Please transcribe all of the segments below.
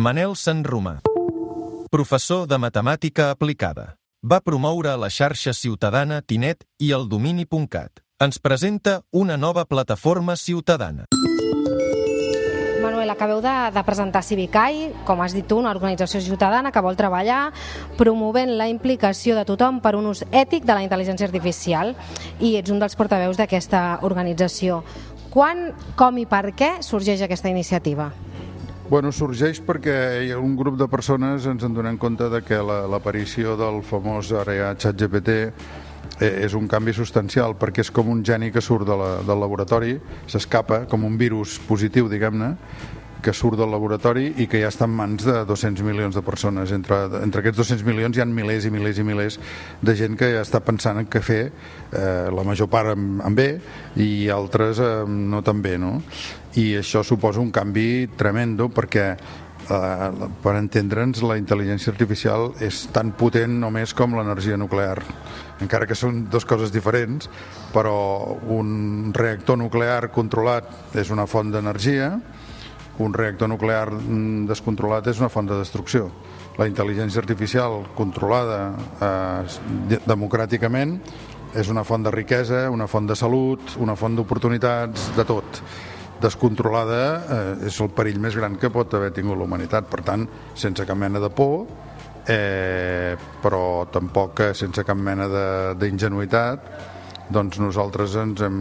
Manel Sanromà. Professor de matemàtica aplicada. Va promoure la xarxa ciutadana Tinet i el domini.cat. Ens presenta una nova plataforma ciutadana. Manuel, acabeu de, de presentar Civicai, com has dit tu, una organització ciutadana que vol treballar promovent la implicació de tothom per un ús ètic de la intel·ligència artificial i ets un dels portaveus d'aquesta organització. Quan, com i per què sorgeix aquesta iniciativa? Bueno, sorgeix perquè un grup de persones ens en donem compte de que l'aparició la, del famós ara ChatGPT eh, és un canvi substancial perquè és com un geni que surt de la, del laboratori, s'escapa com un virus positiu, diguem-ne, que surt del laboratori i que ja està en mans de 200 milions de persones. Entre, entre aquests 200 milions hi ha milers i milers i milers de gent que ja està pensant en què fer, eh, la major part amb, amb bé i altres eh, no tan bé. No? I això suposa un canvi tremendo perquè eh, per entendre'ns, la intel·ligència artificial és tan potent només com l'energia nuclear. Encara que són dues coses diferents, però un reactor nuclear controlat és una font d'energia, un reactor nuclear mm, descontrolat és una font de destrucció. La intel·ligència artificial controlada eh, democràticament és una font de riquesa, una font de salut, una font d'oportunitats, de tot. Descontrolada eh, és el perill més gran que pot haver tingut la humanitat. Per tant, sense cap mena de por, eh, però tampoc eh, sense cap mena d'ingenuïtat, doncs nosaltres ens hem,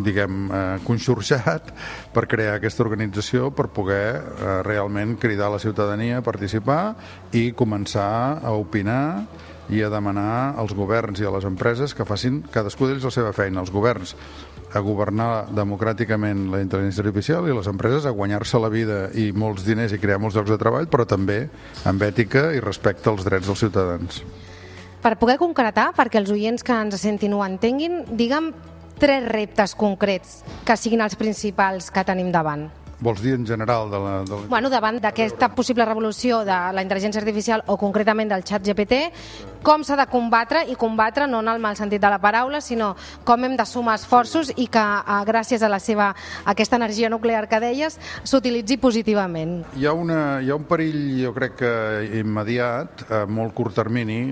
diguem, eh, conxorxat per crear aquesta organització per poder eh, realment cridar la ciutadania a participar i començar a opinar i a demanar als governs i a les empreses que facin cadascú d'ells la seva feina. Els governs a governar democràticament la intel·ligència artificial i les empreses a guanyar-se la vida i molts diners i crear molts llocs de treball, però també amb ètica i respecte als drets dels ciutadans. Per poder concretar, perquè els oients que ens sentin ho entenguin, digue'm tres reptes concrets que siguin els principals que tenim davant. Vols dir en general de la... De la... Bueno, davant d'aquesta possible revolució de la intel·ligència artificial o concretament del xat GPT, com s'ha de combatre i combatre no en el mal sentit de la paraula, sinó com hem de sumar esforços i que eh, gràcies a la seva a aquesta energia nuclear que deies s'utilitzi positivament. Hi ha, una, hi ha un perill, jo crec que immediat, a molt curt termini,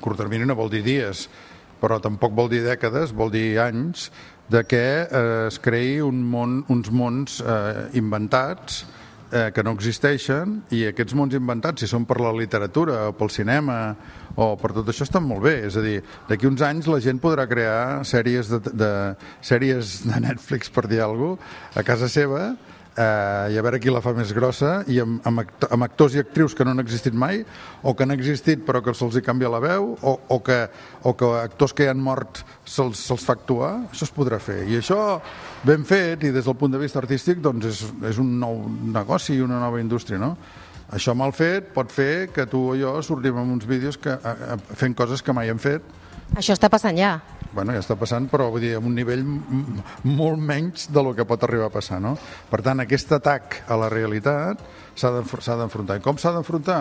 curt termini no vol dir dies, però tampoc vol dir dècades, vol dir anys, de que eh, es creï un món, uns mons eh, inventats eh, que no existeixen i aquests mons inventats, si són per la literatura o pel cinema o per tot això, estan molt bé. És a dir, d'aquí uns anys la gent podrà crear sèries de, de, sèries de Netflix, per dir alguna cosa, a casa seva eh, i a veure qui la fa més grossa i amb, amb, act amb actors i actrius que no han existit mai o que han existit però que se'ls canvia la veu o, o, que, o que actors que han mort se'ls se fa actuar, això es podrà fer i això ben fet i des del punt de vista artístic doncs és, és un nou negoci i una nova indústria no? això mal fet pot fer que tu o jo sortim amb uns vídeos que, a, a, fent coses que mai hem fet això està passant ja bueno, ja està passant, però vull dir, a un nivell molt menys de lo que pot arribar a passar, no? Per tant, aquest atac a la realitat s'ha d'enfrontar. I com s'ha d'enfrontar?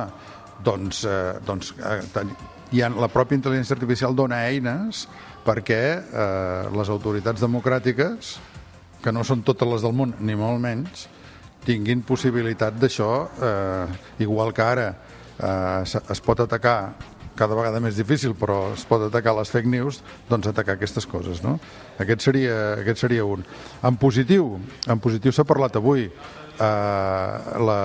Doncs, eh, doncs eh, la pròpia intel·ligència artificial dona eines perquè eh, les autoritats democràtiques, que no són totes les del món, ni molt menys, tinguin possibilitat d'això, eh, igual que ara eh, es pot atacar cada vegada més difícil, però es pot atacar les fake news, doncs atacar aquestes coses, no? Aquest seria, aquest seria un. En positiu, en positiu s'ha parlat avui, eh, la,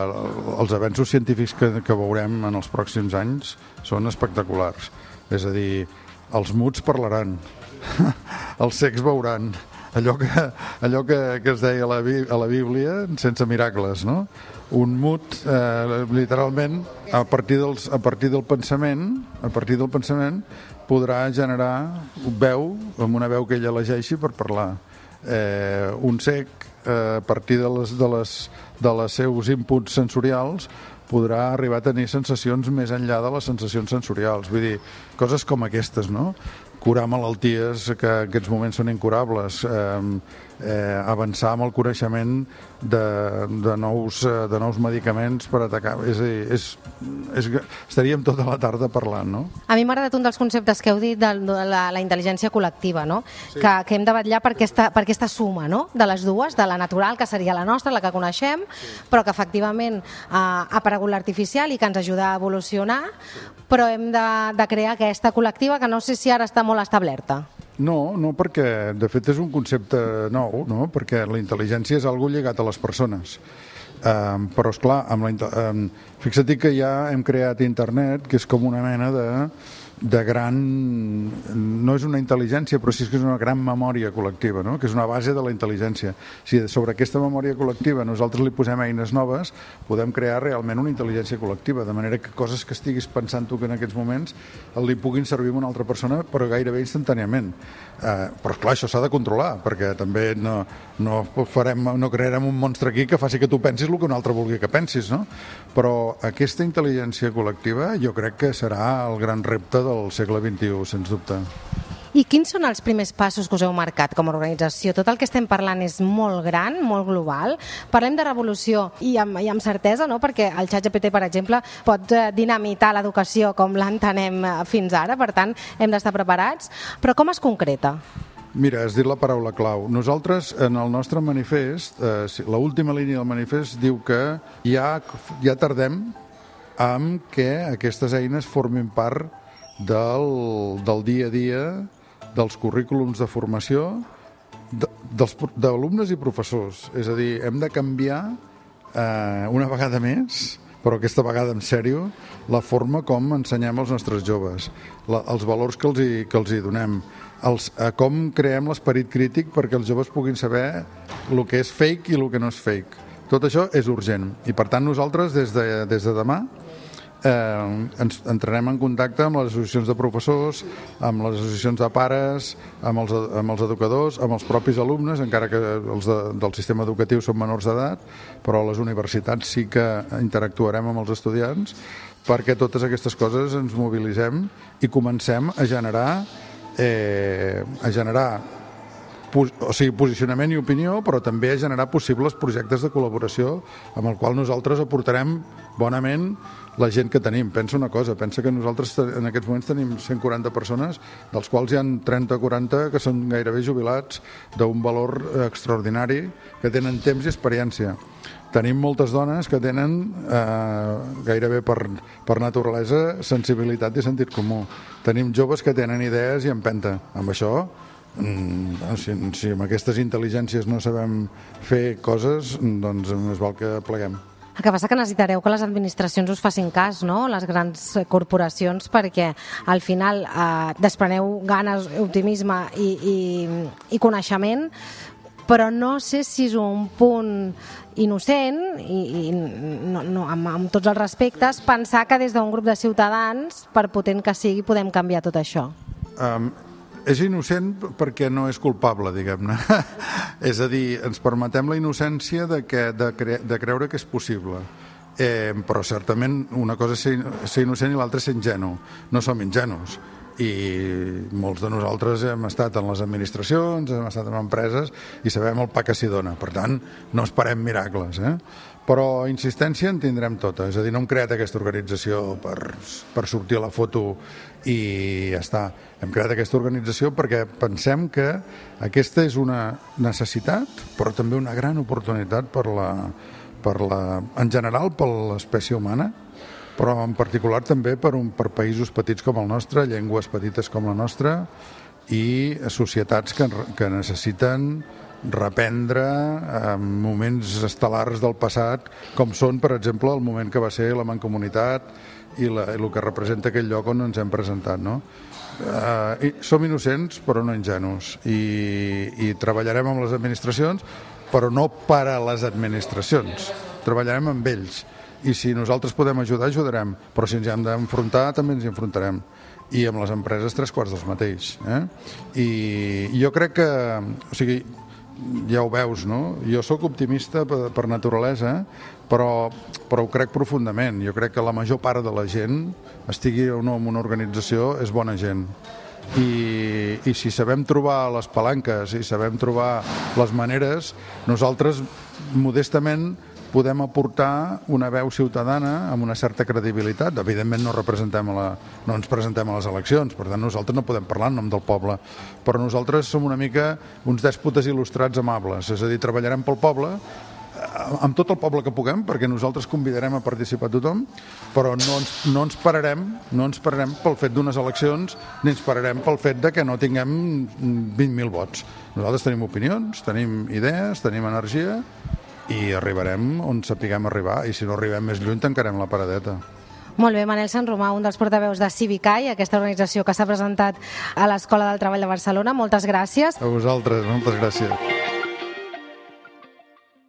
els avenços científics que, que veurem en els pròxims anys són espectaculars. És a dir, els muts parlaran, els secs veuran, allò que, allò que, que es deia a la, a la Bíblia sense miracles, no? Un mut, eh, literalment, a partir, dels, a partir del pensament, a partir del pensament, podrà generar veu, amb una veu que ella elegeixi per parlar. Eh, un sec, eh, a partir de les, de les, de les seus inputs sensorials, podrà arribar a tenir sensacions més enllà de les sensacions sensorials. Vull dir, coses com aquestes, no? Curar malalties que en aquests moments són incurables, eh, eh, avançar amb el coneixement de, de, nous, eh, de nous medicaments per atacar. És a dir, és, és, estaríem tota la tarda parlant, no? A mi m'ha agradat un dels conceptes que heu dit de, de la, la intel·ligència col·lectiva, no? Sí. Que, que hem de vetllar per aquesta, per aquesta suma no? de les dues, de la natural, que seria la nostra, la que coneixem, sí. però que efectivament eh, ha aparegut l'artificial i que ens ajuda a evolucionar, però hem de, de crear aquesta col·lectiva que no sé si ara està molt establerta. No, no, perquè de fet és un concepte nou, no? perquè la intel·ligència és algo lligat a les persones. Um, però, és clar, amb la, um, fixa't que ja hem creat internet, que és com una mena de de gran... no és una intel·ligència, però sí que és una gran memòria col·lectiva, no? que és una base de la intel·ligència. Si sobre aquesta memòria col·lectiva nosaltres li posem eines noves, podem crear realment una intel·ligència col·lectiva, de manera que coses que estiguis pensant tu que en aquests moments li puguin servir a una altra persona, però gairebé instantàniament. Eh, però clar, això s'ha de controlar, perquè també no, no, farem, no crearem un monstre aquí que faci que tu pensis el que un altre vulgui que pensis, no? Però aquesta intel·ligència col·lectiva jo crec que serà el gran repte del segle XXI, sens dubte. I quins són els primers passos que us heu marcat com a organització? Tot el que estem parlant és molt gran, molt global. Parlem de revolució i amb, i amb certesa, no? perquè el xat GPT, per exemple, pot eh, dinamitar l'educació com l'entenem eh, fins ara, per tant, hem d'estar preparats. Però com es concreta? Mira, has dit la paraula clau. Nosaltres, en el nostre manifest, eh, l'última línia del manifest diu que ja, ja tardem amb que aquestes eines formin part del, del dia a dia dels currículums de formació d'alumnes i professors. És a dir, hem de canviar eh, una vegada més, però aquesta vegada en sèrio, la forma com ensenyem als nostres joves, la, els valors que els hi, que els hi donem, els, eh, com creem l'esperit crític perquè els joves puguin saber el que és fake i el que no és fake. Tot això és urgent i per tant nosaltres des de, des de demà eh, ens entrarem en contacte amb les associacions de professors, amb les associacions de pares, amb els, amb els educadors, amb els propis alumnes, encara que els de, del sistema educatiu són menors d'edat, però a les universitats sí que interactuarem amb els estudiants perquè totes aquestes coses ens mobilitzem i comencem a generar eh, a generar o sigui, posicionament i opinió, però també a generar possibles projectes de col·laboració amb el qual nosaltres aportarem bonament la gent que tenim. Pensa una cosa, pensa que nosaltres en aquests moments tenim 140 persones, dels quals hi han 30 o 40 que són gairebé jubilats d'un valor extraordinari, que tenen temps i experiència. Tenim moltes dones que tenen eh, gairebé per, per naturalesa sensibilitat i sentit comú. Tenim joves que tenen idees i empenta. Amb això mm, si, si amb aquestes intel·ligències no sabem fer coses, doncs més val que pleguem. El que passa que necessitareu que les administracions us facin cas, no? les grans corporacions, perquè al final eh, despreneu ganes, optimisme i, i, i coneixement, però no sé si és un punt innocent i, i no, no, amb, amb tots els respectes pensar que des d'un grup de ciutadans, per potent que sigui, podem canviar tot això. Um, és innocent perquè no és culpable, diguem-ne. és a dir, ens permetem la innocència de, que, de, cre de creure que és possible. Eh, però certament una cosa és ser, innocent i l'altra és ser ingenu. No som ingenus i molts de nosaltres hem estat en les administracions, hem estat en empreses i sabem el pa que s'hi dona. Per tant, no esperem miracles. Eh? Però insistència en tindrem tota, és a dir, no hem creat aquesta organització per, per sortir a la foto i ja està. Hem creat aquesta organització perquè pensem que aquesta és una necessitat, però també una gran oportunitat per la, per la, en general per l'espècie humana, però en particular també per, un, per països petits com el nostre, llengües petites com la nostra i societats que, que necessiten reprendre eh, moments estel·lars del passat, com són, per exemple, el moment que va ser la Mancomunitat i, la, i el que representa aquell lloc on ens hem presentat. No? Eh, som innocents, però no ingenus, i, i treballarem amb les administracions, però no per a les administracions. Treballarem amb ells, i si nosaltres podem ajudar, ajudarem, però si ens hem d'enfrontar, també ens hi enfrontarem i amb les empreses tres quarts dels mateix. Eh? I jo crec que, o sigui, ja ho veus, no? Jo sóc optimista per, per naturalesa, però, però ho crec profundament. Jo crec que la major part de la gent, estigui o no en una organització, és bona gent. i, i si sabem trobar les palanques i sabem trobar les maneres, nosaltres modestament podem aportar una veu ciutadana amb una certa credibilitat. Evidentment no representem a la, no ens presentem a les eleccions, per tant nosaltres no podem parlar en nom del poble, però nosaltres som una mica uns dèspotes il·lustrats amables, és a dir, treballarem pel poble, eh, amb tot el poble que puguem, perquè nosaltres convidarem a participar tothom, però no ens, no ens pararem no ens pararem pel fet d'unes eleccions ni ens pararem pel fet de que no tinguem 20.000 vots. Nosaltres tenim opinions, tenim idees, tenim energia i arribarem on sapiguem arribar i si no arribem més lluny tancarem la paradeta. Molt bé, Manel Sant Romà, un dels portaveus de Civicai, aquesta organització que s'ha presentat a l'Escola del Treball de Barcelona. Moltes gràcies. A vosaltres, moltes gràcies.